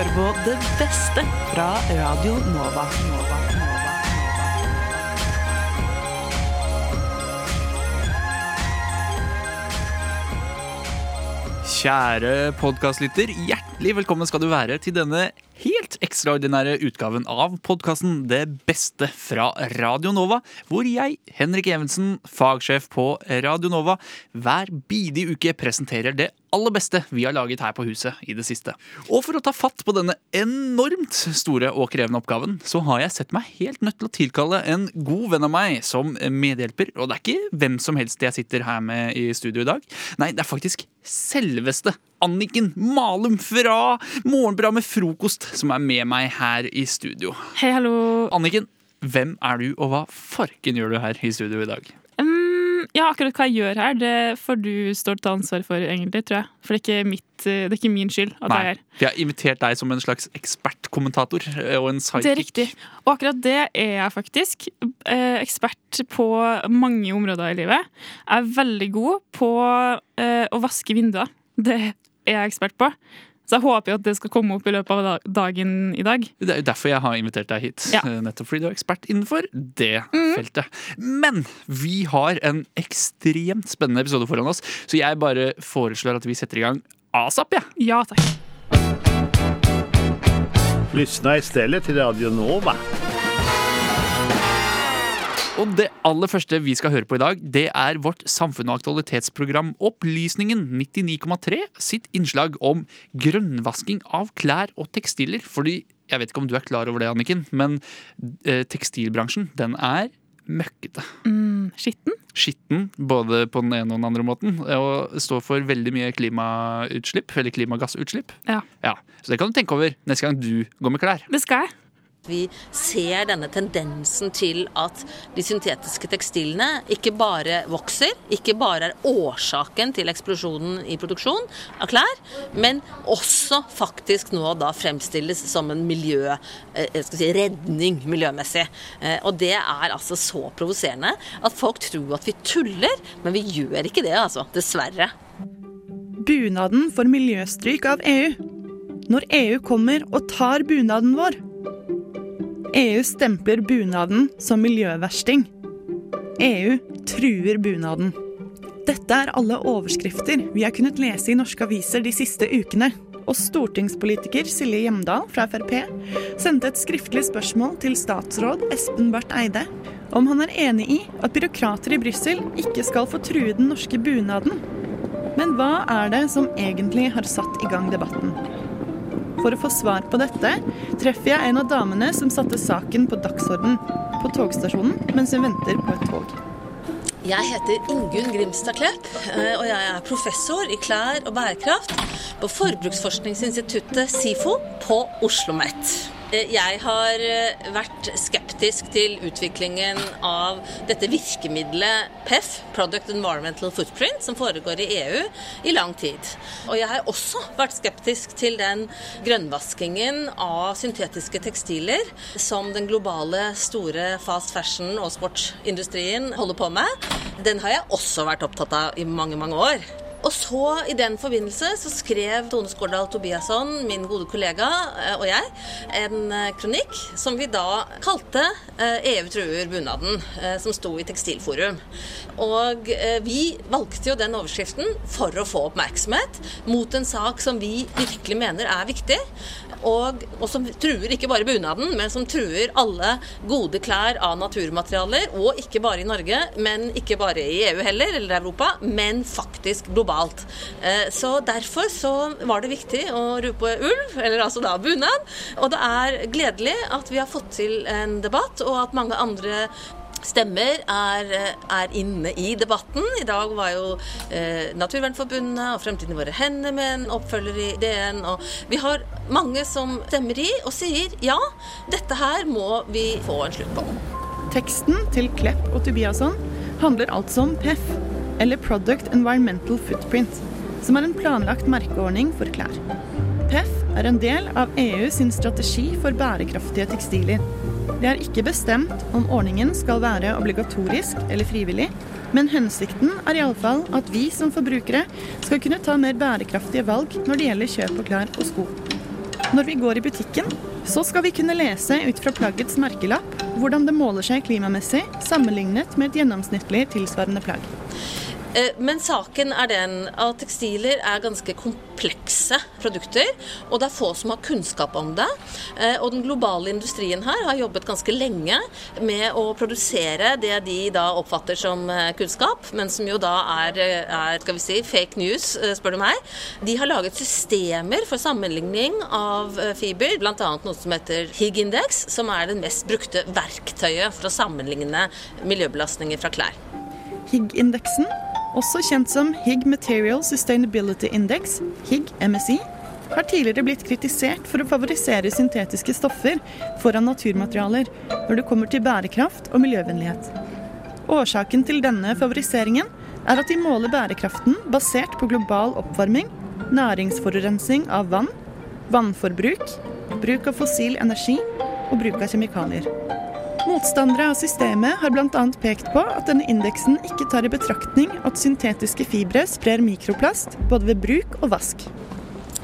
hører på det beste fra Radio Nova. Kjære podkastlytter, hjertelig velkommen skal du være til denne helt ekstraordinære utgaven av podkasten Det beste fra Radio Nova, hvor jeg, Henrik Evensen, fagsjef på Radio Nova, hver bidige uke presenterer det aller beste vi har laget her på huset i det siste. Og for å ta fatt på denne enormt store og krevende oppgaven, så har jeg sett meg helt nødt til å tilkalle en god venn av meg som medhjelper. Og det er ikke hvem som helst jeg sitter her med i studio i dag. Nei, det er faktisk selveste Anniken Malum fra morgenprogrammet Frokost som er med meg her i studio. Hei, hallo. Anniken, hvem er du, og hva farken gjør du her i studio i dag? Um, ja, akkurat hva jeg gjør her, det får du stort ansvar for, egentlig, tror jeg. For det er ikke, mitt, det er ikke min skyld at Nei, jeg er her. Vi har invitert deg som en slags ekspertkommentator og en sidekick. Det er riktig. Og akkurat det er jeg faktisk. Eh, ekspert på mange områder i livet. Jeg er veldig god på eh, å vaske vinduer. Det er jeg ekspert på. Så jeg håper jo at det skal komme opp i løpet av dagen i dag. Det er jo derfor jeg har invitert deg hit. Ja. eh, Nettopp fordi du er ekspert innenfor det feltet. Men vi har en ekstremt spennende episode foran oss, så jeg bare foreslår at vi setter i gang asap. Ja. Ja takk. Lyssna istället till Radio Nova. Og det aller første vi skal høre på i dag, det er vårt samfunn- og aktualitetsprogram Opplysningen 99,3 sitt innslag om grønnvasking av klær og tekstiler. Fordi, jeg vet ikke om du er klar over det, Anniken, men eh, tekstilbransjen, den er møkkete. Mm, skitten? skitten, både på den ene og den andre måten, og står for veldig mye klimautslipp, eller klimagassutslipp. Ja. Så det kan du tenke over neste gang du går med klær. Det skal jeg. Vi ser denne tendensen til at de syntetiske tekstilene ikke bare vokser, ikke bare er årsaken til eksplosjonen i produksjon av klær, men også faktisk nå da fremstilles som en miljø, eh, si redning miljømessig. Eh, Og det er altså så provoserende at folk tror at vi tuller, men vi gjør ikke det, altså. Dessverre. Bunaden for miljøstryk av EU. Når EU kommer og tar bunaden vår. EU stempler bunaden som miljøversting. EU truer bunaden. Dette er alle overskrifter vi har kunnet lese i norske aviser de siste ukene. Og stortingspolitiker Silje Hjemdal fra Frp sendte et skriftlig spørsmål til statsråd Espen Barth Eide om han er enig i at byråkrater i Brussel ikke skal få true den norske bunaden. Men hva er det som egentlig har satt i gang debatten? For å få svar på dette treffer jeg en av damene som satte saken på dagsorden på togstasjonen mens hun venter på et tog. Jeg heter Ingunn Grimstad Klepp, eh, og jeg er professor i klær og bærekraft på Forbruksforskningsinstituttet SIFO på Oslo OsloMet. Jeg har eh, vært skeptisk til utviklingen av dette virkemidlet PEF, Product Environmental Footprint, som foregår i EU i lang tid. Og jeg har også vært skeptisk til den grønnvaskingen av syntetiske tekstiler som den globale store fast fashion- og sportsindustrien holder på med. Den har jeg også vært opptatt av i mange, mange år. Og så I den forbindelse så skrev Tone Skårdal Tobiasson, min gode kollega, eh, og jeg en eh, kronikk som vi da kalte eh, 'EU truer bunaden', eh, som sto i Tekstilforum. Og eh, vi valgte jo den overskriften for å få oppmerksomhet mot en sak som vi virkelig mener er viktig. Og, og som truer ikke bare bunaden, men som truer alle gode klær av naturmaterialer. Og ikke bare i Norge, men ikke bare i EU heller, eller Europa, men faktisk globalt. Eh, Så derfor så var det viktig å rope ulv, eller altså da bunad. Og det er gledelig at vi har fått til en debatt, og at mange andre stemmer er, er inne i debatten. I dag var jo eh, Naturvernforbundet og Fremtiden i våre hender med en oppfølger i DN. Og vi har mange som stemmer i og sier ja, dette her må vi få en slutt på. Teksten til Klepp og Tobiasson handler altså om PEF, eller Product Environmental Footprint, som er en planlagt merkeordning for klær. PEF er en del av EU sin strategi for bærekraftige tekstiler. Det er ikke bestemt om ordningen skal være obligatorisk eller frivillig, men hensikten er iallfall at vi som forbrukere skal kunne ta mer bærekraftige valg når det gjelder kjøp av klær og sko. Når vi går i butikken, så skal vi kunne lese ut fra plaggets merkelapp hvordan det måler seg klimamessig sammenlignet med et gjennomsnittlig tilsvarende plagg. Eh, Men saken er den at tekstiler er ganske komplekse produkter, og det er få som har kunnskap om det. Eh, Og den globale industrien her har jobbet ganske lenge med å produsere det de da oppfatter som eh, kunnskap, men som jo da er, er skal vi si, fake news, spør du meg. De har laget systemer for sammenligning av fiber, bl.a. noe som heter HIG-indeks, som er det mest brukte verktøyet for å sammenligne miljøbelastninger fra klær. Higg-indeksen, også kjent som Higg Material Sustainability Index, Higg MSI, har tidligere blitt kritisert for å favorisere syntetiske stoffer foran naturmaterialer når det kommer til bærekraft og miljøvennlighet. Årsaken til denne favoriseringen er at de måler bærekraften basert på global oppvarming, næringsforurensning av vann, vannforbruk, bruk av fossil energi og bruk av kjemikalier. Motstandere av systemet har bl.a. pekt på at denne indeksen ikke tar i betraktning at syntetiske fibre sprer mikroplast både ved bruk og vask.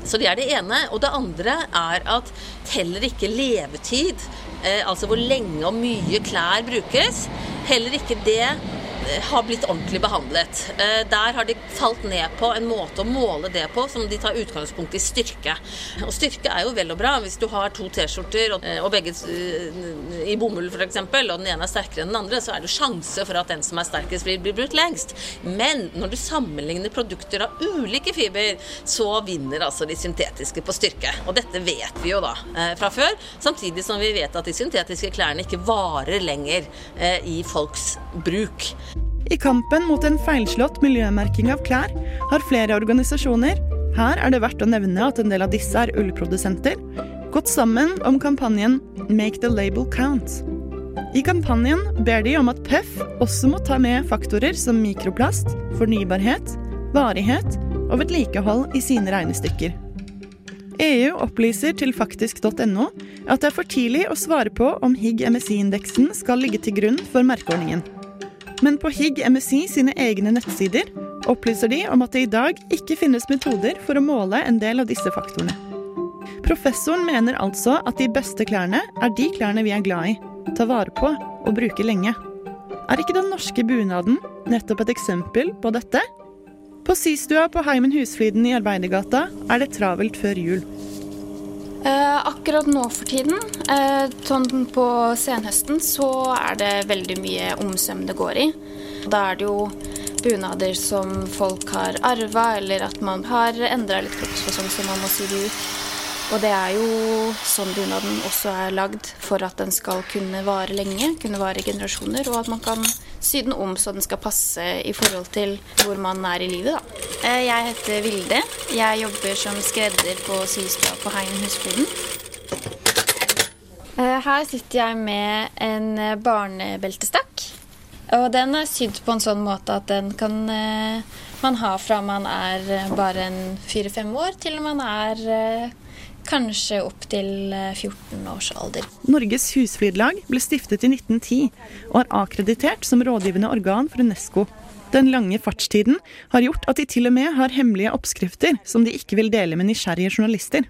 Så det er det ene. Og det andre er at heller ikke levetid, eh, altså hvor lenge og mye klær brukes, heller ikke det har blitt ordentlig behandlet. Eh, Der har de falt ned på en måte å måle det på som de tar utgangspunkt i styrke. Og styrke er jo vel og bra. Hvis du har to T-skjorter og, og begge eh, i bomull f.eks., og den ene er sterkere enn den andre, så er det sjanse for at den som er sterkest, blir, blir brukt lengst. Men når du sammenligner produkter av ulike fiber, så vinner altså de syntetiske på styrke. Og dette vet vi jo da eh, fra før, samtidig som vi vet at de syntetiske klærne ikke varer lenger eh, i folks bruk. I kampen mot en feilslått miljømerking av klær har flere organisasjoner, her er det verdt å nevne at en del av disse er ullprodusenter, gått sammen om kampanjen Make the label count. I kampanjen ber de om at PEF også må ta med faktorer som mikroplast, fornybarhet, varighet og vedlikehold i sine regnestykker. EU opplyser til faktisk.no at det er for tidlig å svare på om Higg-MSI-indeksen skal ligge til grunn for merkeordningen. Men på Higg MSI sine egne nettsider opplyser de om at det i dag ikke finnes metoder for å måle en del av disse faktorene. Professoren mener altså at de beste klærne er de klærne vi er glad i, tar vare på og bruker lenge. Er ikke den norske bunaden nettopp et eksempel på dette? På systua på Heimen Husfliden i Arbeidergata er det travelt før jul. Eh, akkurat nå for tiden, eh, sånn på senhøsten, så er det veldig mye omsøm det går i. Da er det jo bunader som folk har arva, eller at man har endra litt kroppsfasong, så man må sy de ut. Og det er jo sånn bunaden også er lagd, for at den skal kunne vare lenge, kunne vare i generasjoner, og at man kan sy den om så den skal passe i forhold til hvor man er i livet, da. Eh, Jeg heter Vilde. Jeg jobber som skredder på systua på Heim Husfliden. Eh, Her sitter jeg med en eh, barnebeltestakk. Og den er sydd på en sånn måte at den kan man ha fra man er bare en fire-fem år, til man er kanskje opp til eh, 14 års alder. Norges husflidlag ble stiftet i 1910 og er akkreditert som rådgivende organ for Unesco. Den lange fartstiden har gjort at de til og med har hemmelige oppskrifter som de ikke vil dele med nysgjerrige journalister.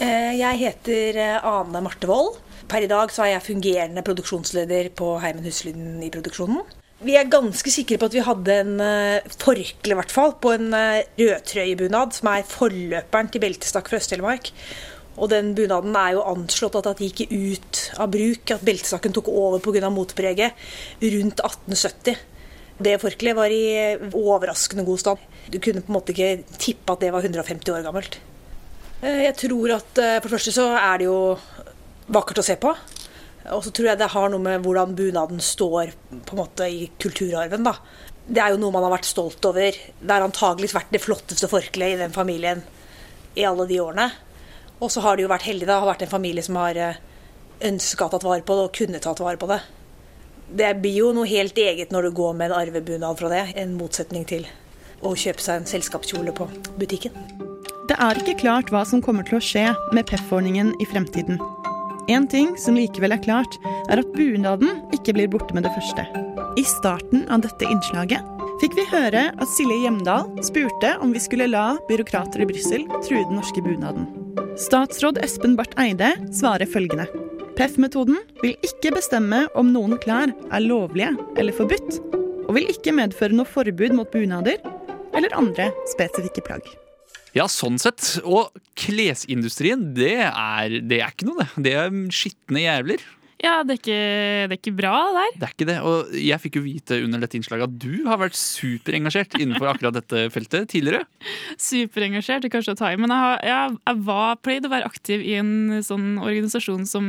Eh, Jeg heter eh, Ane Marte Wold. Per i dag så er jeg fungerende produksjonsleder på Heimen Huslyden i produksjonen. Vi er ganske sikre på at vi hadde en uh, forkle, hvert fall, på en uh, rødtrøyebunad, som er forløperen til beltestakk fra Øst-Telemark. Og den bunaden er jo anslått at at gikk ut av bruk, at beltestakken tok over pga. motpreget rundt 1870. Det forkleet var i overraskende god stand. Du kunne på en måte ikke tippe at det var 150 år gammelt. Eh, Jeg tror at for det første så er det jo vakkert å se på. Og så tror jeg det har noe med hvordan bunaden står på en måte i kulturarven. da. Det er jo noe man har vært stolt over. Det har antageligvis vært det flotteste forkleet i den familien i alle de årene. Og så har de jo vært heldige. Det har vært en familie som har ønska å tatt vare på det og kunne tatt vare på det. Det blir jo noe helt eget når du går med en arvebunad fra det, en motsetning til å kjøpe seg en selskapskjole på butikken. Det er ikke klart hva som kommer til å skje med PEF-ordningen i fremtiden. En ting som likevel er klart, er at bunaden ikke blir borte med det første. I starten av dette innslaget fikk vi høre at Silje Hjemdal spurte om vi skulle la byråkrater i Brussel true den norske bunaden. Statsråd Espen Barth Eide svarer følgende. PEF-metoden vil ikke bestemme om noen klær er lovlige eller forbudt, og vil ikke medføre noe forbud mot bunader eller andre spesifikke plagg. Ja, sånn sett. Og klesindustrien, det er, det er ikke noe, det. Det er skitne jævler. Ja, det er ikke, det er ikke bra, det der. Det er ikke det. Og jeg fikk jo vite under dette innslaget at du har vært superengasjert innenfor akkurat dette feltet tidligere. Superengasjert, er kanskje å ta i. Men jeg, har, jeg, jeg var pleid å være aktiv i en sånn organisasjon som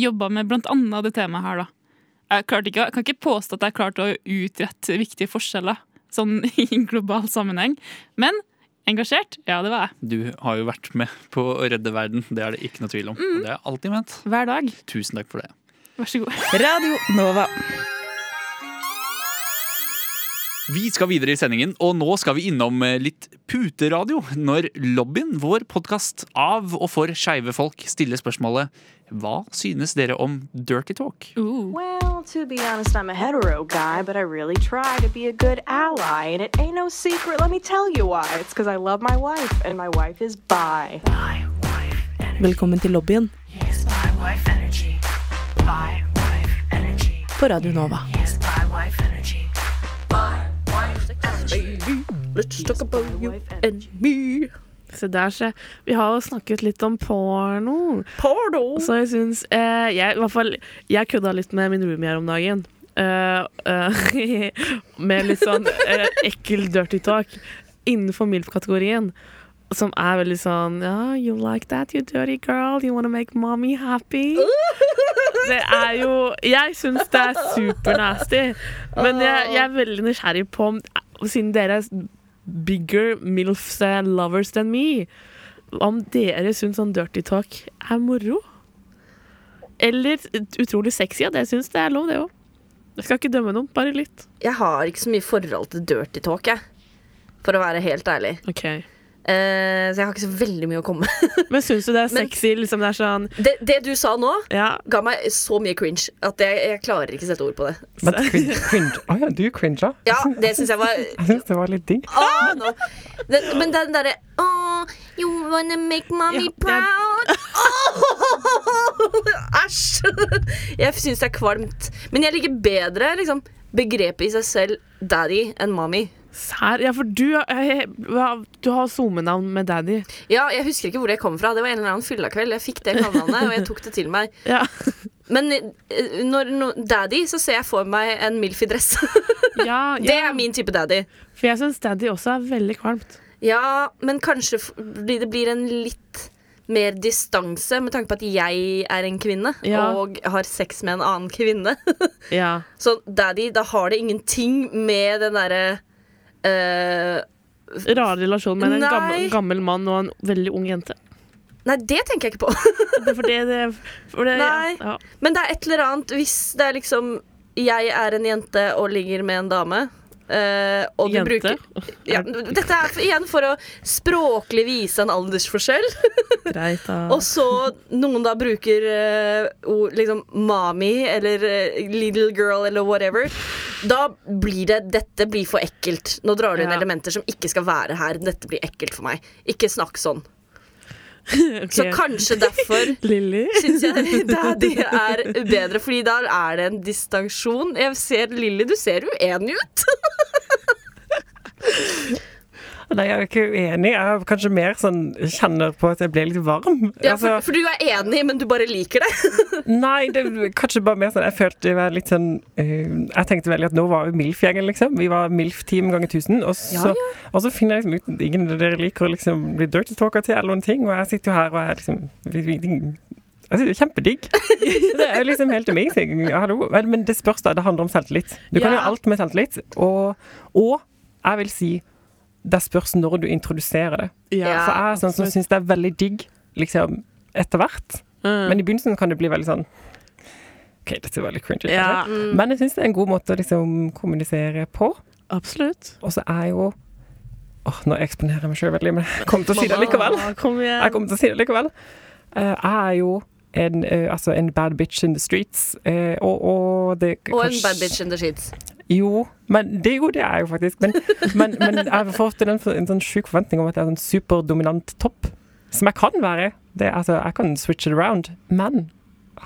jobba med blant annet det temaet her, da. Jeg, ikke, jeg kan ikke påstå at jeg klarte å utrette viktige forskjeller sånn i en global sammenheng. Men engasjert, ja, det var jeg. Du har jo vært med på å redde verden, det er det ikke noe tvil om. Og det har jeg alltid ment. Hver dag. Tusen takk for det. Vær så god. Radio Nova. Vi skal videre i sendingen, og nå skal vi innom eh, litt puteradio. Når Lobbyen, vår podkast av og for skeive folk, stiller spørsmålet Hva synes dere om dirty talk? Ooh. Well, to be honest, I'm a hetero guy, but I really try to be a good ally. And it ain't no secret, let me tell you why. It's because I love my wife, and my wife is bi. Velkommen til lobbyen på Radio Nova. Se der, se. Vi har jo snakket litt om porno. Porno! Så jeg syns eh, jeg, i hvert fall, jeg kødda litt med min roomie her om dagen. Uh, uh, med litt sånn uh, ekkel dirty talk innenfor MILF-kategorien. Som er veldig sånn Ja, you like that, you dirty girl? You wanna make mommy happy? Det er jo Jeg syns det er supernasty. Men jeg, jeg er veldig nysgjerrig på om Siden dere er bigger MILFs lovers than me, om dere syns sånn dirty talk er moro? Eller utrolig sexy. Ja, det syns det er lov, det òg. Jeg skal ikke dømme noen, bare litt. Jeg har ikke så mye forhold til dirty talk, jeg. For å være helt ærlig. Ok Eh, så jeg har ikke så veldig mye å komme med. Men syns du det er Men- sexy? Liksom det er sånn Det, det du sa nå, Ja. ga meg så mye cringe at jeg, jeg klarer ikke å sette ord på det. Men cringe, cringe. Oh, ja, du cringa? Ja, det syns jeg var Jeg syns det var litt digg. Åh, no. Den, men den derre oh, you wanna make mommy Ja, proud? Åh, Æsj! Jeg syns det er kvalmt. Men jeg liker bedre liksom, begrepet i seg selv daddy enn mommy. Sær? Ja, for du, jeg, du har SoMe-navn med daddy. Ja, Jeg husker ikke hvor det kom fra. Det var en eller annen fyllakveld. Jeg fikk det kallenavnet, og jeg tok det til meg. Ja. Men når, når daddy, så ser jeg for meg en MILF i dress. Ja, Det er min type daddy. For jeg syns daddy også er veldig kvalmt. Ja, men kanskje det blir en litt mer distanse med tanke på at jeg er en kvinne Ja. og har sex med en annen kvinne. Ja. Så daddy, da har det ingenting med den derre eh, Rar relasjon med en gammel, gammel mann og en veldig ung jente. Nei, det tenker jeg ikke på. Det er det, for det Nei. Ja. Men det er et eller annet hvis det er liksom Jeg er en jente og ligger med en dame. Eh, og du Jente? bruker ja, Dette er for, igjen for å språklig vise en aldersforskjell. Greit. Og så noen da bruker uh, liksom mami eller uh, little girl eller whatever. Da blir det Dette blir for ekkelt. Nå drar du inn Ja. elementer som ikke skal være her. Dette blir ekkelt for meg. Ikke snakk sånn. Ok. Så kanskje derfor syns jeg daddy er bedre, Fordi da er det en distansjon. Jeg ser Lilly, du ser uenig ut. Nei, jeg er ikke uenig. Jeg er kanskje mer sånn kjenner på at jeg blir litt varm. Ja, Altså, for, for du er enig, men du bare liker det. nei, det er kanskje bare mer sånn Jeg følte jeg var litt sånn uh, Jeg tenkte veldig at nå var vi MILF-gjengen, liksom. Vi var MILF-team ganger 1000. Og så, og så finner jeg liksom ut at ingen av dere liker å liksom bli dirty talker til eller noen ting, og jeg sitter jo her og er liksom synes det er kjempedigg. Det er liksom helt amazing. Hallo. Men det spørs da. Det handler om selvtillit. Du kan Ja. gjøre alt med selvtillit. Og, og jeg vil si det spørs når du introduserer det. Ja. For jeg er sånn som syns det er veldig digg liksom, etter hvert. Mm. Men i begynnelsen kan det bli veldig sånn OK, dette er veldig cringy. Ja. Mm. Men jeg syns det er en god måte å liksom kommunisere på. Absolutt. Og så er jo Åh, Nå eksponerer jeg meg sjøl veldig, men jeg kommer til å si det likevel. Kom. Jeg kommer til å si det likevel. Uh, jeg er jo en, uh, altså en bad bitch in the streets. uh, og, og det Og en bad bitch in the sheets. Jo, men det, jo, det er jeg jo faktisk. Men, men, men jeg får ofte en, en sånn sjuk forventning om at jeg er en superdominant topp. Som jeg kan være. Det, altså, jeg kan switch it around, men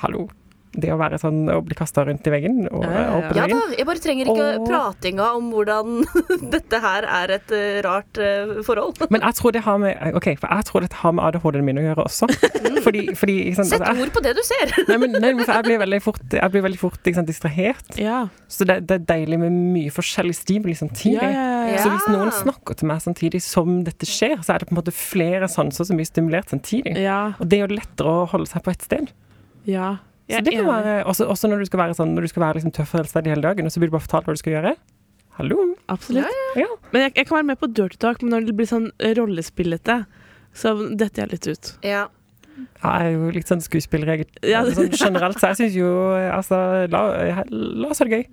hallo. Det å være sånn å bli kasta rundt i veggen og, og i Ja da, jeg bare trenger ikke og... pratinga om hvordan dette her er et eh, rart eh, forhold. Men jeg tror det har med Ok, for jeg tror dette har med ADHD-en min å gjøre også. Fordi, fordi sant, Sett altså, ord på det du ser. Nei, men, nei, men for jeg blir veldig fort, jeg blir veldig fort ikke sant, distrahert. Så det, det er deilig med mye forskjellig stimuli samtidig. Ja, ja, ja. Så hvis noen snakker til meg samtidig som dette skjer, så er det på en måte flere sanser som blir stimulert samtidig. Og det er jo lettere å holde seg på ett sted. Ja. Så det kan være, også, også når du skal være, sånn, når du skal være liksom tøff og selvstendig hele dagen, og så blir du bare fortalt hva du skal gjøre. Hallo? Absolutt. Ja. Men jeg, jeg kan være med på dirty talk, men når det blir sånn rollespillete, så detter jeg litt ut. Ja. Ja, jeg er jo litt sånn skuespillerregel Ja. sånn generelt, så jeg syns jo Altså, la, la oss ha det gøy.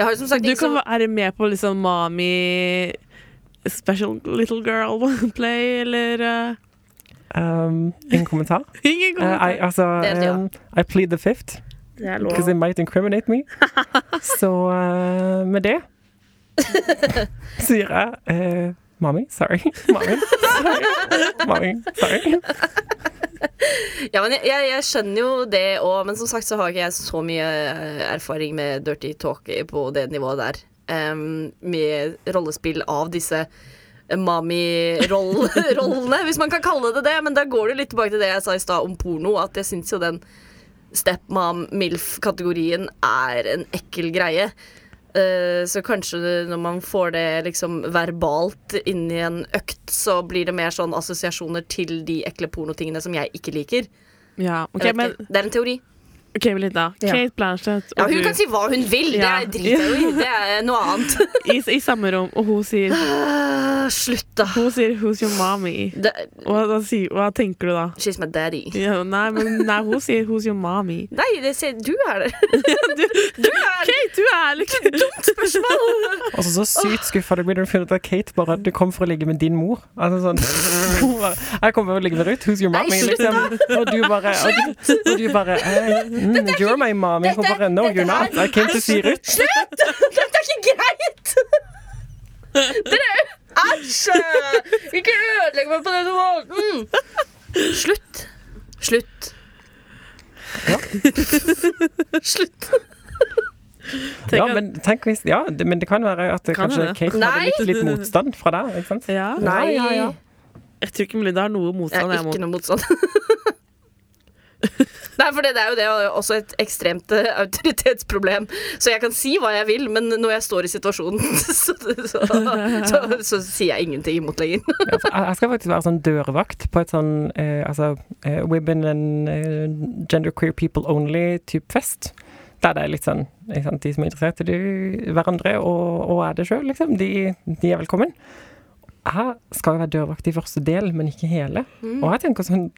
Jeg har som sagt Du kan være med på liksom Mami Special Little Girl Play, eller uh, Um, ingen kommentar. Ingen kommentar. Uh, I, altså, um, I plead the fifth. Because it might incriminate me. Så uh, med det sier jeg uh, Mommy, sorry. Mommy, sorry. Mommy, sorry. Ja, men jeg, jeg, jeg skjønner jo det òg, men som sagt så har ikke jeg så mye eh, erfaring med dirty talk på det nivået der. Um, med rollespill av disse mami-rollene, hvis man kan kalle det det. Men da går det litt tilbake til det jeg sa i stad om porno, at jeg syns jo den stepmom-milf-kategorien er en ekkel greie. Eh, så kanskje når man får det liksom verbalt inn i en økt, så blir det mer sånn assosiasjoner til de ekle pornotingene som jeg ikke liker. Ja, okay, Jeg men ikke. Det er en teori. OK, Melinda. Ja. Kate Blanchett og Ja, hun du kan si hva hun vil, det Ja. er driter jeg i. Det er noe annet. I, I samme rom, og hun sier Slutt, da. Hun sier 'Who's your mommy?' Og da sier, hva tenker du da? She's my daddy. Ja, nei, men nei, hun sier 'Who's your mommy?' Nei, det sier du er det. du, er Kate, du er liksom Dumt! Og så så sykt skuffa du blir når du finner ut at Kate bare Du kom for å ligge med din mor. Altså sånn bare, Jeg kommer for å ligge med Ruth. Who's your mommy? Liksom. Og du bare Og du, og du bare eh, mm, You're my mommy. Hun bare No, you're not. I came to see Ruth. Slutt! Dette er ikke greit! Dere Æsj! Ikke ødelegg meg på denne måten! Slutt. Slutt. Slutt. Ja, men tenk hvis Ja, det, men det kan være at Kan kanskje det? Kate hadde litt, litt motstand fra deg. Ikke sant? Ja. Ja, ja, ja. Jeg tror ikke Melinda har noe Jeg motstand. har jeg, mot. ikke noe motstand. Nei, for det, det er jo det, og også et ekstremt eh, autoritetsproblem. Så jeg kan si hva jeg vil, men når jeg står i situasjonen, så, så, så, så sier jeg ingenting imot lenger. Ja, jeg jeg skal faktisk være sånn dørvakt på et sånn eh, altså, eh, women and eh, genderqueer people only-type fest. Der det er litt sånn ikke sant, De som er interessert i de- hverandre og, og er det sjøl, liksom, de, de er velkommen. Jeg skal jo være dørvakt i første del, men ikke hele. Mm. Og jeg tenker sånn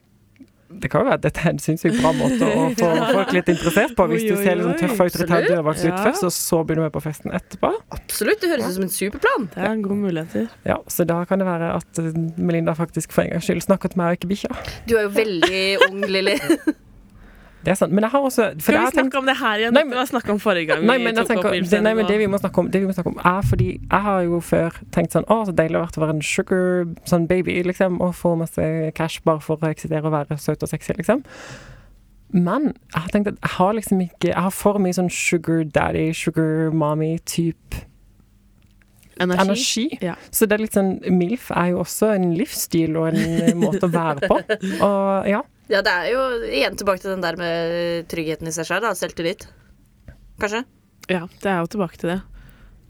det kan jo være at dette er en sinnssykt bra måte å få folk litt interessert på. Hvis du Oi, oi, ser liksom tøff autoritær dørvakt ut først, og så begynner du med på festen etterpå. Absolutt, det høres ut som en superplan. Det er en god muligheter. Ja, Så da kan det være at Melinda faktisk for en gangs skyld snakker til meg og ikke bikkja. Du er jo veldig ung, Lilly. Det er sant. Men jeg har også Skal vi snakke tenkt- om det her igjen? Nei, Dette var snakk om forrige gang. Nei, men, vi tok opp det, nei, men det vi må snakke om, det vi må snakke om er fordi jeg har jo før tenkt sånn Å, så deilig det å være en sugar sånn baby, liksom, og få masse cash bare for å eksitere og være søt og sexy, liksom. Men jeg har tenkt at jeg har liksom ikke Jeg har for mye sånn sugar daddy, sugar mommy-type Energi. energi. Ja. Så det er litt sånn MILF er jo også en livsstil og en måte å være på. Og ja. Ja, det er jo igjen tilbake til den der med tryggheten i seg da. Selvtillit. Kanskje? Ja, det er jo tilbake til det.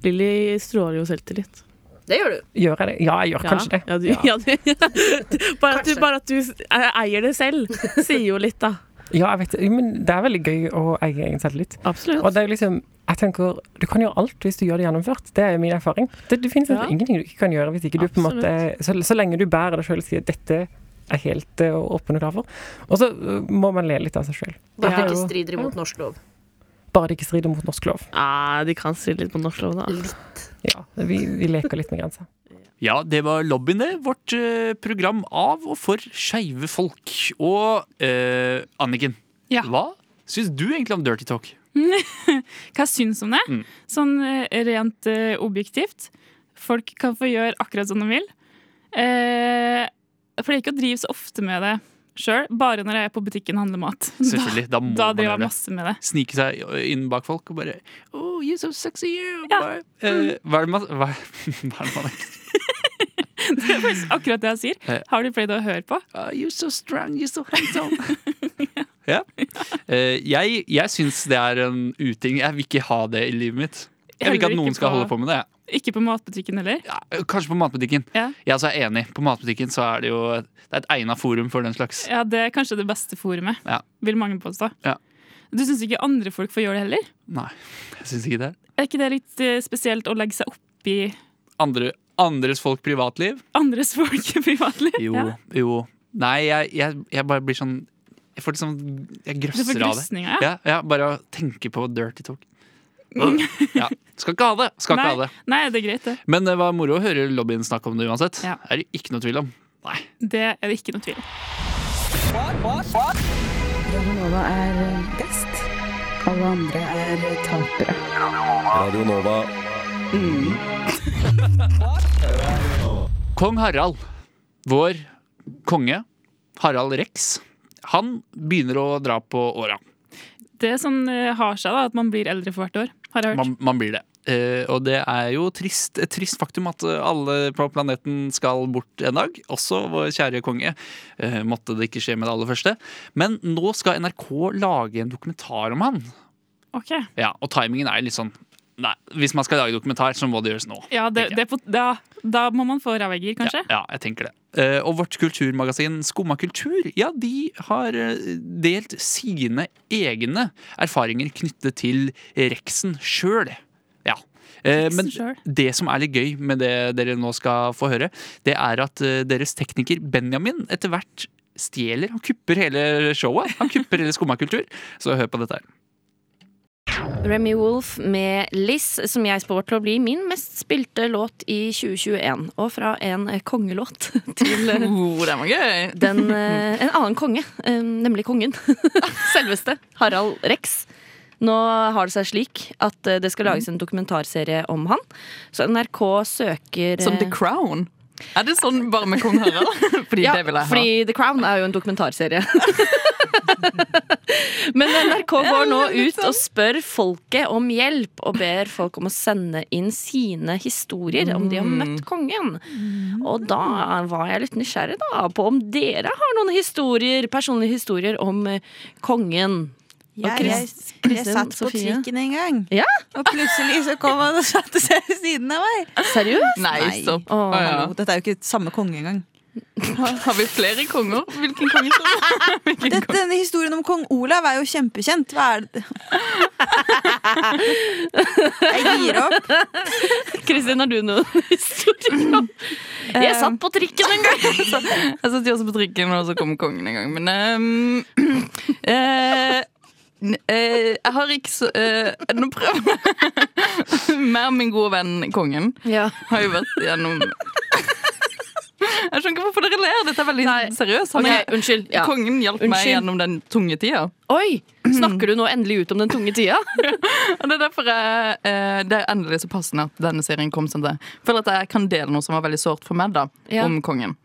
Lilly stråler jo selvtillit. Det gjør du. Gjør jeg det? Ja, jeg gjør kanskje det. Ja, du, ja. du, bare, at du, bare at du eier det selv, sier jo litt, da. Ja, jeg vet det. Men det er veldig gøy å eie egen selvtillit. Absolutt. Og det er jo liksom Jeg tenker, Du kan gjøre alt hvis du gjør det gjennomført. Det er min erfaring. Det, det finnes Ja. ingenting du ikke kan gjøre hvis ikke du på en måte så, så lenge du bærer deg sjøl og sier dette er helt uh, åpen og klar for. Og så uh, må man le litt av seg sjøl. Bare det ikke strider imot norsk lov. Bare det ikke strider mot norsk lov. Ja, de kan stride litt på norsk lov, da. Ja, vi, vi leker litt med grensa. Ja, det var Lobbyen, det. Vårt eh, program av og for skeive folk. Og eh, Anniken, Ja. hva syns du egentlig om Dirty Talk? Hva jeg syns om det? Mm. Sånn eh, rent eh, objektivt. Folk kan få gjøre akkurat som de vil. Eh, jeg pleier ikke å drive så ofte med det sjøl, bare når jeg er på butikken og handler mat. Selvfølgelig, da må da man driver jeg masse med det. Snike seg inn bak folk og bare Oh, you're so sexy, you. Ja. Bare, eh, hva er det man Hva, hva er det man Det er faktisk akkurat det jeg sier. Eh. Har du pleid å høre på? Ah, You're so strong, you're so handsome. ja. Eh, jeg jeg syns det er en uting. Jeg vil ikke ha det i livet mitt. Jeg vil ikke at noen skal på- holde på med det. Ikke på matbutikken heller? Ja, kanskje på matbutikken. Ja. Jeg også er enig. På matbutikken så er det jo det er et egna forum for den slags. Ja, det er kanskje det beste forumet, Ja. vil mange påstå. Ja. Du syns ikke andre folk får gjøre det heller? Nei, jeg syns ikke det. Er ikke det litt eh, spesielt å legge seg opp i Andre, andres folk privatliv? andres folk privatliv? Jo, Ja. jo. Nei, jeg, jeg, jeg bare blir sånn Jeg får liksom Jeg grøsser av det. ja. Ja, ja, bare å tenke på dirty talk. Ja. Skal ikke ha det. Skal ikke Nei. ha det. Nei, det er greit, det. Men det var moro å høre lobbyen snakke om det uansett. Ja. Er det ikke noe tvil om. Nei. Det er det ikke noe tvil om. Radio Nova er best. Alle andre er tapere. Radio Nova. Kong Harald, vår konge, Harald Rex, han begynner å dra på åra. Det som eh, har seg, da, at man blir eldre for hvert år, har jeg hørt. Man, man blir det. Uh, og det er jo trist, et trist faktum at eh, alle på planeten skal bort en dag. Også vår kjære konge. Uh, måtte det ikke skje med det aller første. Men nå skal NRK lage en dokumentar om han. Ok. Ja, Og timingen er litt sånn Nei, Hvis man skal lage dokumentar, så må det gjøres nå. Ja, det, det, på- da, da må man få ræva kanskje? Ja, jeg tenker det. Eh, og vårt kulturmagasin Skumma kultur ja, de har eh, delt sine egne erfaringer knyttet til Rexen sjøl. Ja. Eh, men det som er litt gøy med det dere nå skal få høre, det er at deres tekniker Benjamin etter hvert stjeler. Han kupper hele showet. Han kupper hele Skumma kultur. Så hør på dette her. Remy Wolf med 'Liss', som jeg spår til å bli min mest spilte låt i 2021. Og fra en kongelåt til Oh, den var gøy. den, en annen konge, nemlig kongen. Selveste. Harald Rex. Nå har det seg slik at eh, det skal lages en dokumentarserie om han. Så NRK søker Som The eh, Crown. Er det sånn bare med kong Harald? Fordi ja, det vil jeg ha. fordi The Crown er jo en dokumentarserie. Men NRK går nå ut og spør folket om hjelp, og ber folk om å sende inn sine historier om de har møtt kongen. Og da var jeg litt nysgjerrig da på om dere har noen historier, personlige historier om eh, kongen. Ja, jeg, jeg satt på Sofie. trikken en gang, Ja? og plutselig så kom han og satte seg ved siden av meg. Seriøst? Nei, stopp. Å, Å, ja. Dette er jo ikke samme konge engang. Har, vi flere konger? Hvilken konge du? Dette, denne historien om kong Olav er jo kjempekjent. Hva er det Jeg gir opp. Kristin, har du noen historier Jeg satt på trikken en gang! Jeg satt jo også på trikken, og så kom kongen en gang. Men um, uh, eh, jeg har ikke så uh, Nå prøver jeg. Mer min gode venn kongen Ja. har jo vært gjennom Jeg skjønner ikke hvorfor dere ler. Dette er veldig seriøst. Han er- unnskyld. Ja. Kongen hjalp meg gjennom den tunge tida. Oi! Snakker du nå endelig ut om den tunge tida? Det er derfor jeg, eh, det er endelig så passende at denne serien kom. Sånn at jeg føler at jeg kan dele noe som var veldig sårt for meg da, Ja. om kongen.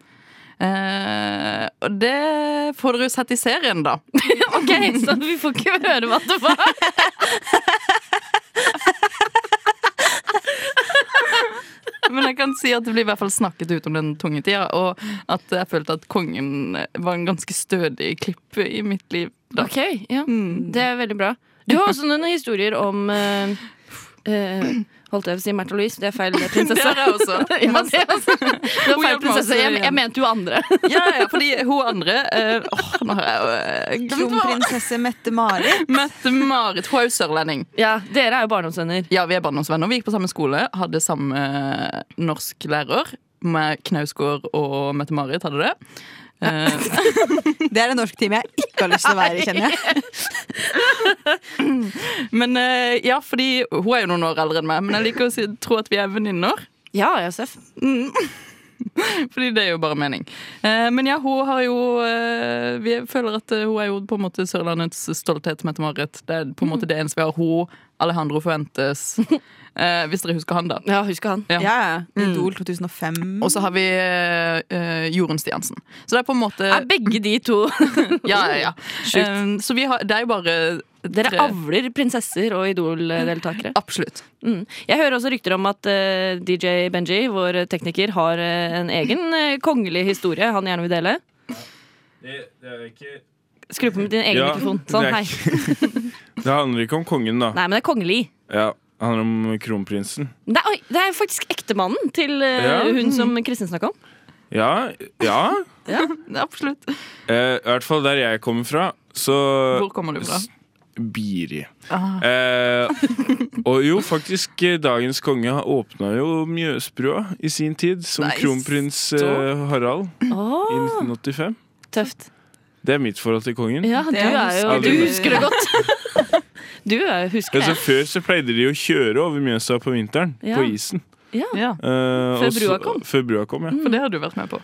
Uh, og det får dere jo sett i serien, da. ok, Så vi får ikke høre hva det var? Men jeg kan si at det blir i hvert fall snakket ut om den tunge tida, og at jeg følte at kongen var en ganske stødig klipp i mitt liv. Da. Ok, ja. Det er veldig bra. Du har også noen historier om uh, eh, Holdt jeg på å si Märtha Louise? Det er feil prinsesse. Det er jeg også. ja, det er også. Det har feil prinsesse. Jeg, jeg mente jo andre. Ja, ja, fordi hun andre uh, åh, nå har jeg jo eh, Kronprinsesse Mette-Marit. Mette-Marit. Hun er jo sørlending. Ja, Dere er jo barndomsvenner. Ja, vi er barndomsvenner. Vi gikk på samme skole, hadde samme eh, norsklærer. Med Knausgård og Mette-Marit hadde det. Eh, Det er en norsk time jeg ikke har lyst til å være i, kjenner jeg. men eh, ja, fordi hun er jo noen år eldre enn meg, men jeg liker å si, tro at vi er venninner. Ja, Josef. Mm. Fordi det er jo bare mening. Eh, men ja, hun har jo eh, Vi føler at eh, hun er jo på en måte Sørlandets stolthet, Mette-Marit. Det er på en måte det eneste vi har. Hun, Alejandro Fuentes. Hvis dere husker han, da. Ja, husker han. Ja, ja. Mm. Idol 2005. Og så har vi Jorunn Stiansen. Så det er på en måte Er begge de to Ja, ja, ja. Så vi har, det er jo bare Dere avler prinsesser og Idol-deltakere. Absolutt. Mm. Jeg hører også rykter om at uh, DJ Benji, vår tekniker, har uh, en egen uh, kongelig historie han gjerne vil dele. Det, det er ikke Skru på med din egen Ja, mikrofon. Sånn, det hei. Det handler ikke om kongen, da. Nei, men det er kongelig. Ja, Det handler om kronprinsen. Det er, oi, det er faktisk ektemannen til eh, Ja. hun som Kristin snakka om. Ja, ja. Ja, absolutt. Eh, I hvert fall der jeg kommer fra, så Hvor kommer du fra? Biri. Ah. Eh, og jo, faktisk, eh, dagens konge åpna jo Mjøsbrua i sin tid som Nice. kronprins eh, Harald i 1985. tøft. Det er mitt forhold til kongen. Ja, du, er jo, du husker det godt. Du husker det. Altså, før så pleide de å kjøre over Mjøsa på vinteren, Ja. på isen. Ja. Ja. Eh, Før brua kom? Før brua kom, ja. For det har du vært med på.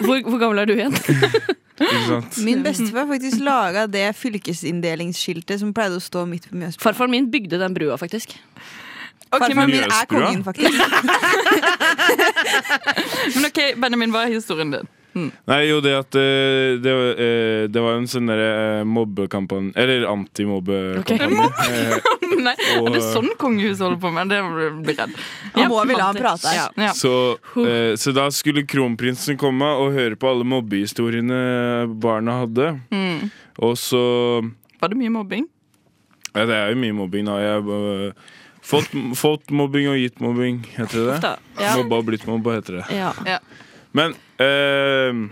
Hvor, hvor gammel er du igjen? Ikke sant? Min bestefar faktisk laga det fylkesinndelingsskiltet som pleide å stå midt på Mjøsbrua. Farfaren min bygde den brua, faktisk. Farfaren min er kongen, faktisk. Men ok, Benjamin, hva er historien din? Nei, jo, det at eh, det, var, jo det var en sånn derre eh, mobbekampanje Eller antimobbekampanje. Okay. Nei, Og- Er det sånn kongehuset holder på med? Det blir redd. Han må vel la han prate. Ja. Ja. Så, eh, så da skulle kronprinsen komme og høre på alle mobbehistoriene barna hadde. Mm. Og så Var det mye mobbing? Ja, det er jo mye mobbing, da. Jeg har eh, fått, fått mobbing og gitt mobbing, heter det det? Ja. Mobba og blitt mobba, heter det. Ja. Ja. Men eh,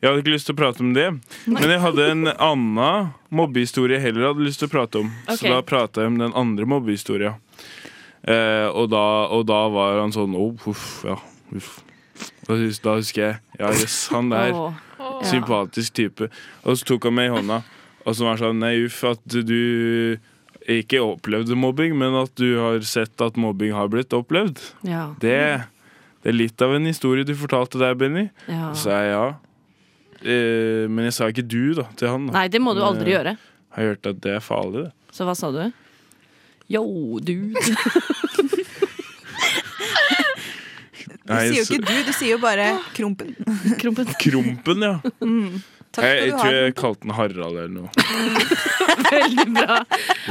jeg hadde ikke lyst til å prate om det. Men jeg hadde en annen mobbehistorie jeg heller hadde lyst til å prate om. Okay. Så da prata jeg om den andre mobbehistoria. Eh, og, og da var han sånn oh, uff, ja. Uff. Da, da husker jeg Ja, jøss, han der. Sympatisk type. Og så tok han meg i hånda, og så var han sånn Nei, uff, at du ikke opplevde mobbing, men at du har sett at mobbing har blitt opplevd. Ja. Det, det er litt av en historie du fortalte der, Benny. Ja. Så sa jeg ja. Eh, men jeg sa ikke du da, til han. Da. Nei, det må du Men, aldri gjøre gjøre. Har hørt at det er farlig, det. Så hva sa du? Yo, dude. Du sier jo ikke du, du sier jo bare Krompen. Krompen. Krompen, ja. Takk Jeg, skal jeg du tror jeg kalte den Harald eller noe. Veldig bra.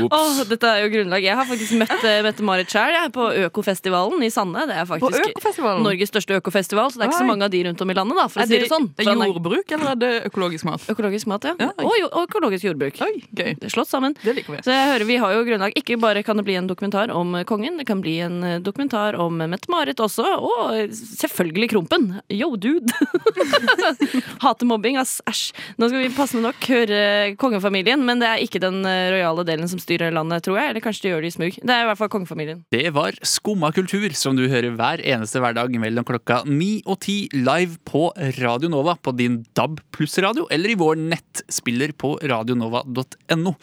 Ops. Åh, dette er jo grunnlag. Jeg har faktisk møtt uh, Mette-Marit sjøl på Økofestivalen i Sande. Det er faktisk Norges største økofestival, så det er ikke så mange av de rundt om i landet. da For å Er si det, det sånn er det jordbruk, eller er det økologisk mat? Økologisk mat, ja. Ja, og, og økologisk jordbruk. Oi, gøy. Det er Slått sammen. Det liker vi. Så jeg hører vi har jo grunnlag. Ikke bare kan det bli en dokumentar om kongen, det kan bli en eh, dokumentar om Mette-Marit også, og eh, selvfølgelig Krompen. Yo, dude! Hater mobbing, ass. Æsj. Nå skal vi passende nok høre kongefamilien, men det er ikke den eh, rojale delen som styrer landet, tror jeg. Eller kanskje de gjør det i smug. Det er i hvert fall kongefamilien. Det var Skumma kultur, som du hører hver eneste hverdag mellom klokka ni og ti live på Radio Nova på din DAB pluss-radio, eller i vår nettspiller på radionova.no.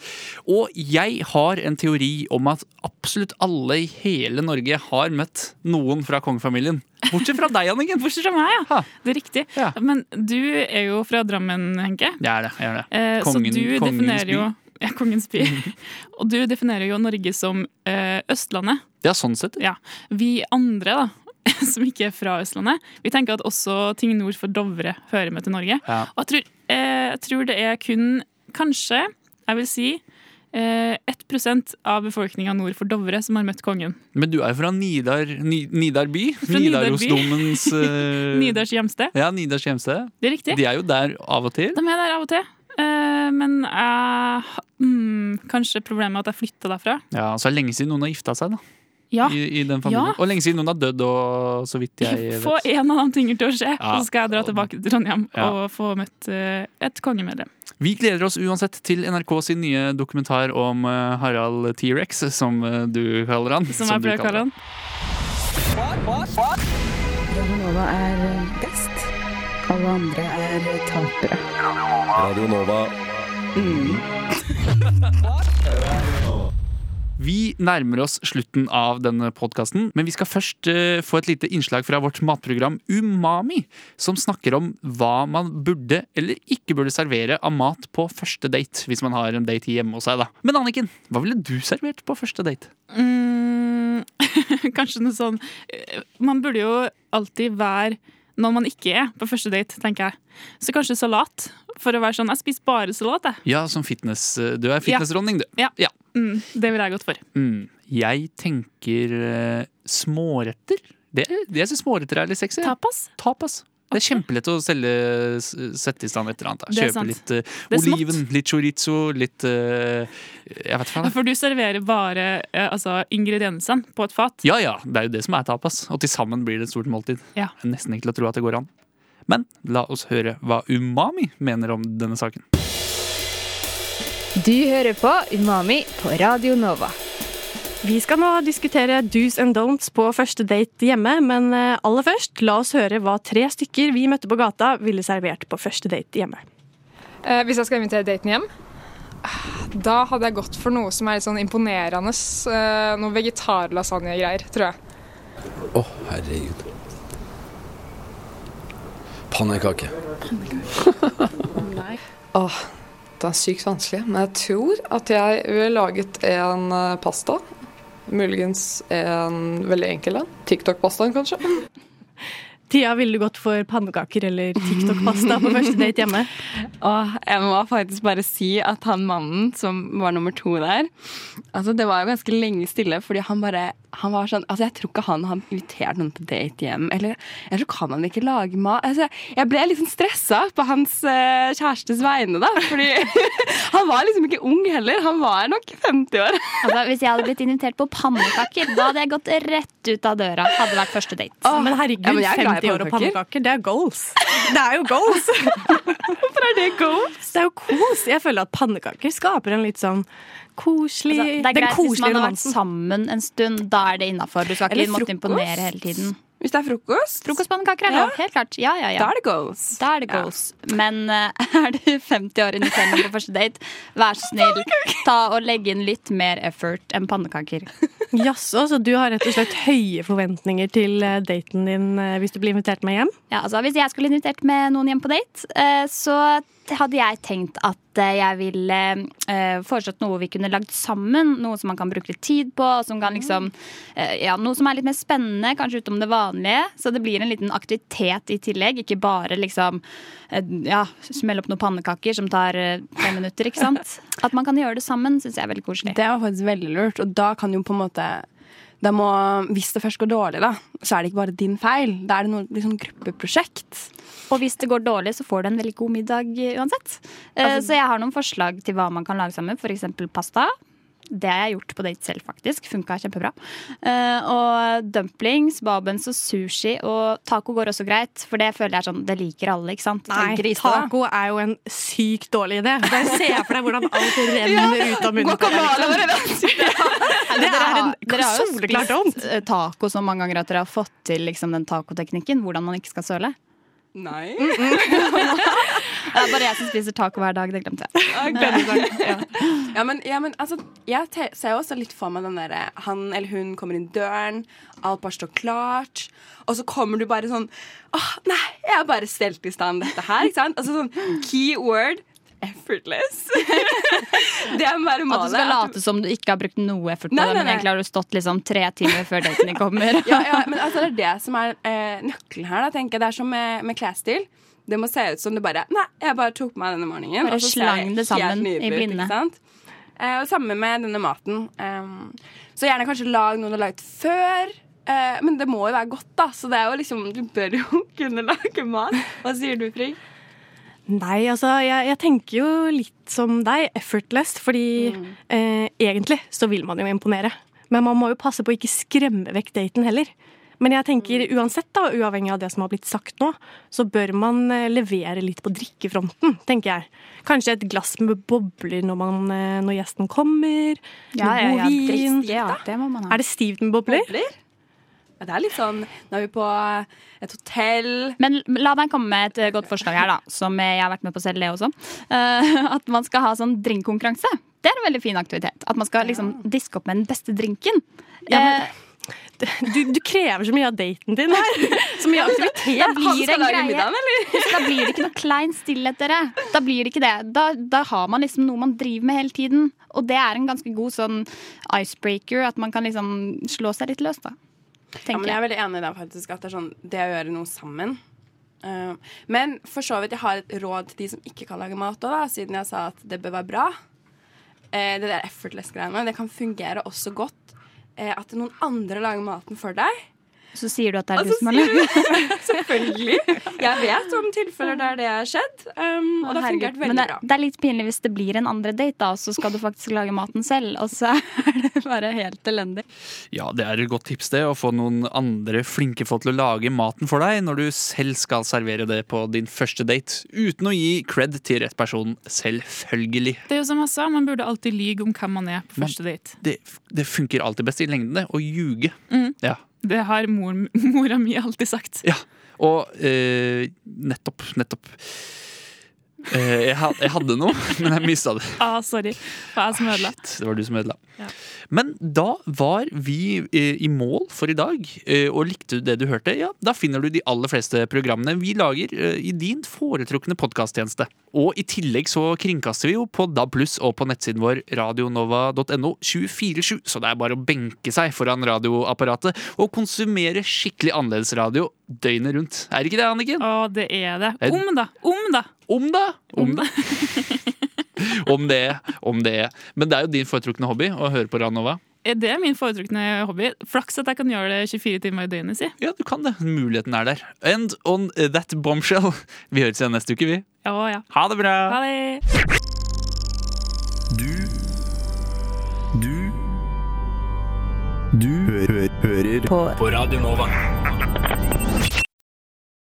Og jeg har en teori om at absolutt alle i hele Norge har møtt noen fra kongefamilien. Bortsett fra deg, Anniken. Bortsett fra meg, ja. Det er riktig. Men du er jo fra Drammen, Henke. Jeg er det. Jeg er det. Eh, Kongen- så du definerer jo ja, Kongens by. og du definerer jo Norge som eh, Østlandet. Ja, sånn sett. Ja. Vi andre, da, som ikke er fra Østlandet, vi tenker at også ting nord for Dovre hører med til Norge. Ja. Og jeg tror, eh, jeg tror det er kun kanskje, jeg vil si, 1% av befolkninga nord for Dovre som har møtt kongen. Men du er jo fra Nidar, Ni, Nidar by? Nidarosdomens uh, Nidars hjemsted. Ja, Nidars hjemsted. Det er riktig. De er jo der av og til. De er der av og til. Eh, men jeg mm, Kanskje problemet er at jeg flytta derfra. Ja, så er det lenge siden noen har gifta seg, da. Ja. I, i den. Ja. Og lenge siden noen har dødd, og så vidt jeg Få en av de tingene til å skje, Ja. så skal jeg dra tilbake til Trondheim Ja. og få møtt eh, et kongemedlem. Vi gleder oss uansett til NRK sin nye dokumentar om eh, Harald T-rex, som eh, du kaller han. Som jeg pleier å kalle han. Radio Nova er best. Alle andre er tapere. Radio Nova. Vi nærmer oss slutten av denne podkasten, men vi skal først eh, få et lite innslag fra vårt matprogram Umami, som snakker om hva man burde eller ikke burde servere av mat på første date, hvis man har en date hjemme hos seg. da. Men Anniken, hva ville du servert på første date? Mm, kanskje noe sånn eh, Man burde jo alltid være når man ikke er på første date, tenker jeg. Så kanskje salat. For å være sånn Jeg spiser bare salat, jeg. Ja, som fitness. eh, Du er fitnessdronning, du. Ja. Ja. Mm, det ville jeg gått for. Mm. Jeg tenker uh, småretter. Det, det jeg syns småretter er litt sexy. Tapas? Tapas. Det er kjempelett å selge, sette i stand et eller annet. da. Kjøpe litt uh, smått. oliven, litt chorizo, litt uh, Jeg vet Ja. For du serverer bare uh, altså, ingrediensene på et fat. Ja ja, det er jo det som er tapas. Og til sammen blir det et stort måltid. Ja. Nesten ikke til å tro at det går an. Men la oss høre hva Umami mener om denne saken. Du hører på Umami på Radio Nova. Vi skal nå diskutere do's and don'ts på første date hjemme, men eh, aller først, la oss høre hva tre stykker vi møtte på gata ville servert på første date hjemme. Eh, hvis jeg skal invitere daten hjem, da hadde jeg gått for noe som er litt sånn imponerende. Eh, noe vegetarlasagne-greier, tror jeg. Å, herregud. Pannekake. Åh, det er sykt vanskelig. Men jeg tror at jeg ville laget en eh, pasta. Muligens en veldig enkel en. TikTok-pastaen, kanskje. Tia, ville du gått for pannekaker eller TikTok-pasta på første date hjemme? Åh, jeg må faktisk bare si at han mannen som var nummer to der Altså Det var jo ganske lenge stille, fordi han bare han var sånn, altså Jeg tror ikke han har invitert noen på date hjem. Eller jeg tror kan han ikke lage mat. Altså, jeg ble litt sånn stressa på hans uh, kjærestes vegne, da. Fordi han var liksom ikke ung heller. Han var nok 50 år. Altså, hvis jeg hadde blitt invitert på pannekaker, da hadde jeg gått rett ut av døra. Hadde vært første date. men herregud, 50 år og pannekaker, det er goals. Det er jo goals! Hvorfor er det goals? Det er jo kos. Jeg føler at pannekaker skaper en litt sånn koselig Altså, det er Den greit hvis man har vært sammen en stund. Da er det innafor. Du skal ikke måtte imponere hele tiden. Hvis det er frokost. Frokostpannekaker er Ja. Helt klart. Ja, ja, ja. Da er det goals. Er det goals. Men uh, er du 50 år noen på første date, vær så snill, ta og legg inn litt mer effort enn pannekaker. Jaså, så du har rett og slett høye forventninger til eh, daten din eh, hvis du blir invitert med hjem? Ja, altså Hvis jeg skulle invitert med noen hjem på date, uh, så hadde jeg tenkt at eh, jeg ville uh, foreslått noe vi kunne lagd sammen. Noe som man kan bruke litt tid på. og Som kan liksom, uh, ja, noe som er litt mer spennende, kanskje utom det vanlige. Så det blir en liten aktivitet i tillegg. Ikke bare liksom uh, ja, smelle opp noen pannekaker som tar fem minutter. ikke sant? At man kan gjøre det sammen, syns jeg er veldig koselig. Det var faktisk veldig lurt, og da kan jo på en måte da må, Hvis det først går dårlig, da, så er det ikke bare din feil. Da er det noe liksom, gruppeprosjekt. Og hvis det går dårlig, så får du en veldig god middag eh, uansett. Eh, Altså- så jeg har noen forslag til hva man kan lage sammen. F.eks. pasta. Det har jeg gjort på date selv, faktisk. Funka kjempebra. Uh, og dumplings, babens og sushi. Og taco går også greit, for det føler jeg er sånn Det liker alle, ikke sant? Nei, taco er jo en sykt dårlig idé. Bare se for deg hvordan alt renner Ja, ut av munnen. på deg, Nei, Det er en dere har jo spist eh, taco så mange ganger at dere har fått til liksom, den tacoteknikken. Hvordan man ikke skal søle. Nei. Det er bare jeg som spiser taco hver dag. Det glemte jeg. ja. Ja, men, ja, men altså, jeg ser jo også litt for meg den derre Han eller hun kommer inn døren, alt bare står klart, og så kommer du bare sånn Åh, nei, jeg har bare stelt i stand dette her. Ikke sant? Altså sånn keyword effortless. det er bare At du skal late som du ikke har brukt noe effort på Nei, det, nei, men nei. egentlig har du stått liksom tre timer før daten kommer. ja, ja, men altså, det er det som er eh, nøkkelen her. Da, tenker jeg. Det er som med, med klesstil. Det må se ut som du bare Nei, jeg bare tok på meg denne morgenen. Bare og så slang det sammen i blinde. Eh, og samme med denne maten. Um, så gjerne kanskje lag noe du har laget før. Eh, men det må jo være godt, da. Så det er jo liksom Du bør jo kunne lage mat. Hva sier du, Frigg? Nei, altså, jeg, jeg tenker jo litt som deg, effortless, fordi eh, egentlig så vil man jo imponere. Men man må jo passe på å ikke skremme vekk daten heller. Men jeg tenker uansett, da, uavhengig av det som har blitt sagt nå, så bør man eh, levere litt på drikkefronten, tenker jeg. Kanskje et glass med bobler når, man, eh, når gjesten kommer. Ja, med ja, god ja, vin. ja, det må man ha. Er det stivt med bobler? Det er litt sånn Nå er vi på et hotell. Men la meg komme med et eh, godt forslag her, da. Som jeg har vært med på selv, det også. Eh, at man skal ha sånn drinkkonkurranse. Det er en veldig fin aktivitet. At man skal liksom diske opp med den beste drinken. Ja, men- Eh, Du, du krever så mye av daten din her. Så mye aktivitet. Da blir det en greie. middagen. Da blir det ikke noe klein stillhet, dere. Da blir det ikke det. Da, da har man liksom noe man driver med hele tiden. Og det er en ganske god sånn icebreaker. At man kan liksom slå seg litt løs, da. Ja, men jeg er veldig enig i det, faktisk. At det er sånn det å gjøre noe sammen. Uh, men for så vidt, jeg har et råd til de som ikke kan lage mat òg, siden jeg sa at det bør være bra. Uh, det der effortless-greiene. Det kan fungere også godt at noen andre lager maten for deg. Så sier du at det er altså, du som har lagd laget Selvfølgelig. Jeg vet om tilfeller der det har skjedd, um, og det har fungert Men veldig det, bra. det er litt pinlig hvis det blir en andre date, da, og så skal du faktisk lage maten selv. Og så er det bare helt elendig. Ja, det er et godt tips det, å få noen andre flinke folk til å lage maten for deg når du selv skal servere det på din første date, uten å gi cred til rett person, selvfølgelig. Det er jo som jeg sa, Man burde alltid lyge om hvem man er på første date. Det, det funker alltid best i lengden, det, å ljuge. Mm. Ja. Det har mor, mora mi alltid sagt. Ja, og eh, nettopp, nettopp. Eh, jeg, had, jeg hadde noe, men jeg mista det. Ah, sorry. Det var jeg som ødela. Det var du som ødela. Ja. Men da var vi eh, i mål for i dag, eh, og likte du det du hørte, ja, da finner du de aller fleste programmene vi lager i din foretrukne podkasttjeneste. Og i tillegg så kringkaster vi jo på DAB+, og på nettsiden vår radionova.no 24-7, så det er bare å benke seg foran radioapparatet og konsumere skikkelig annerledesradio døgnet rundt. Er det ikke det, Anniken? Å, det er det. Om, da. Om, da. Om da. Om da. om det, om det. Men det er jo din foretrukne hobby å høre på Radionova. Er det min foretrukne hobby? Flaks at jeg kan gjøre det 24 timer i døgnet, si. Ja, du kan det. Muligheten er der. And on that bombshell. Vi høres igjen neste uke, vi. Ja, ja. Ha det bra. Ha det. Du Du Du hø hø hører på. på Radio Nova.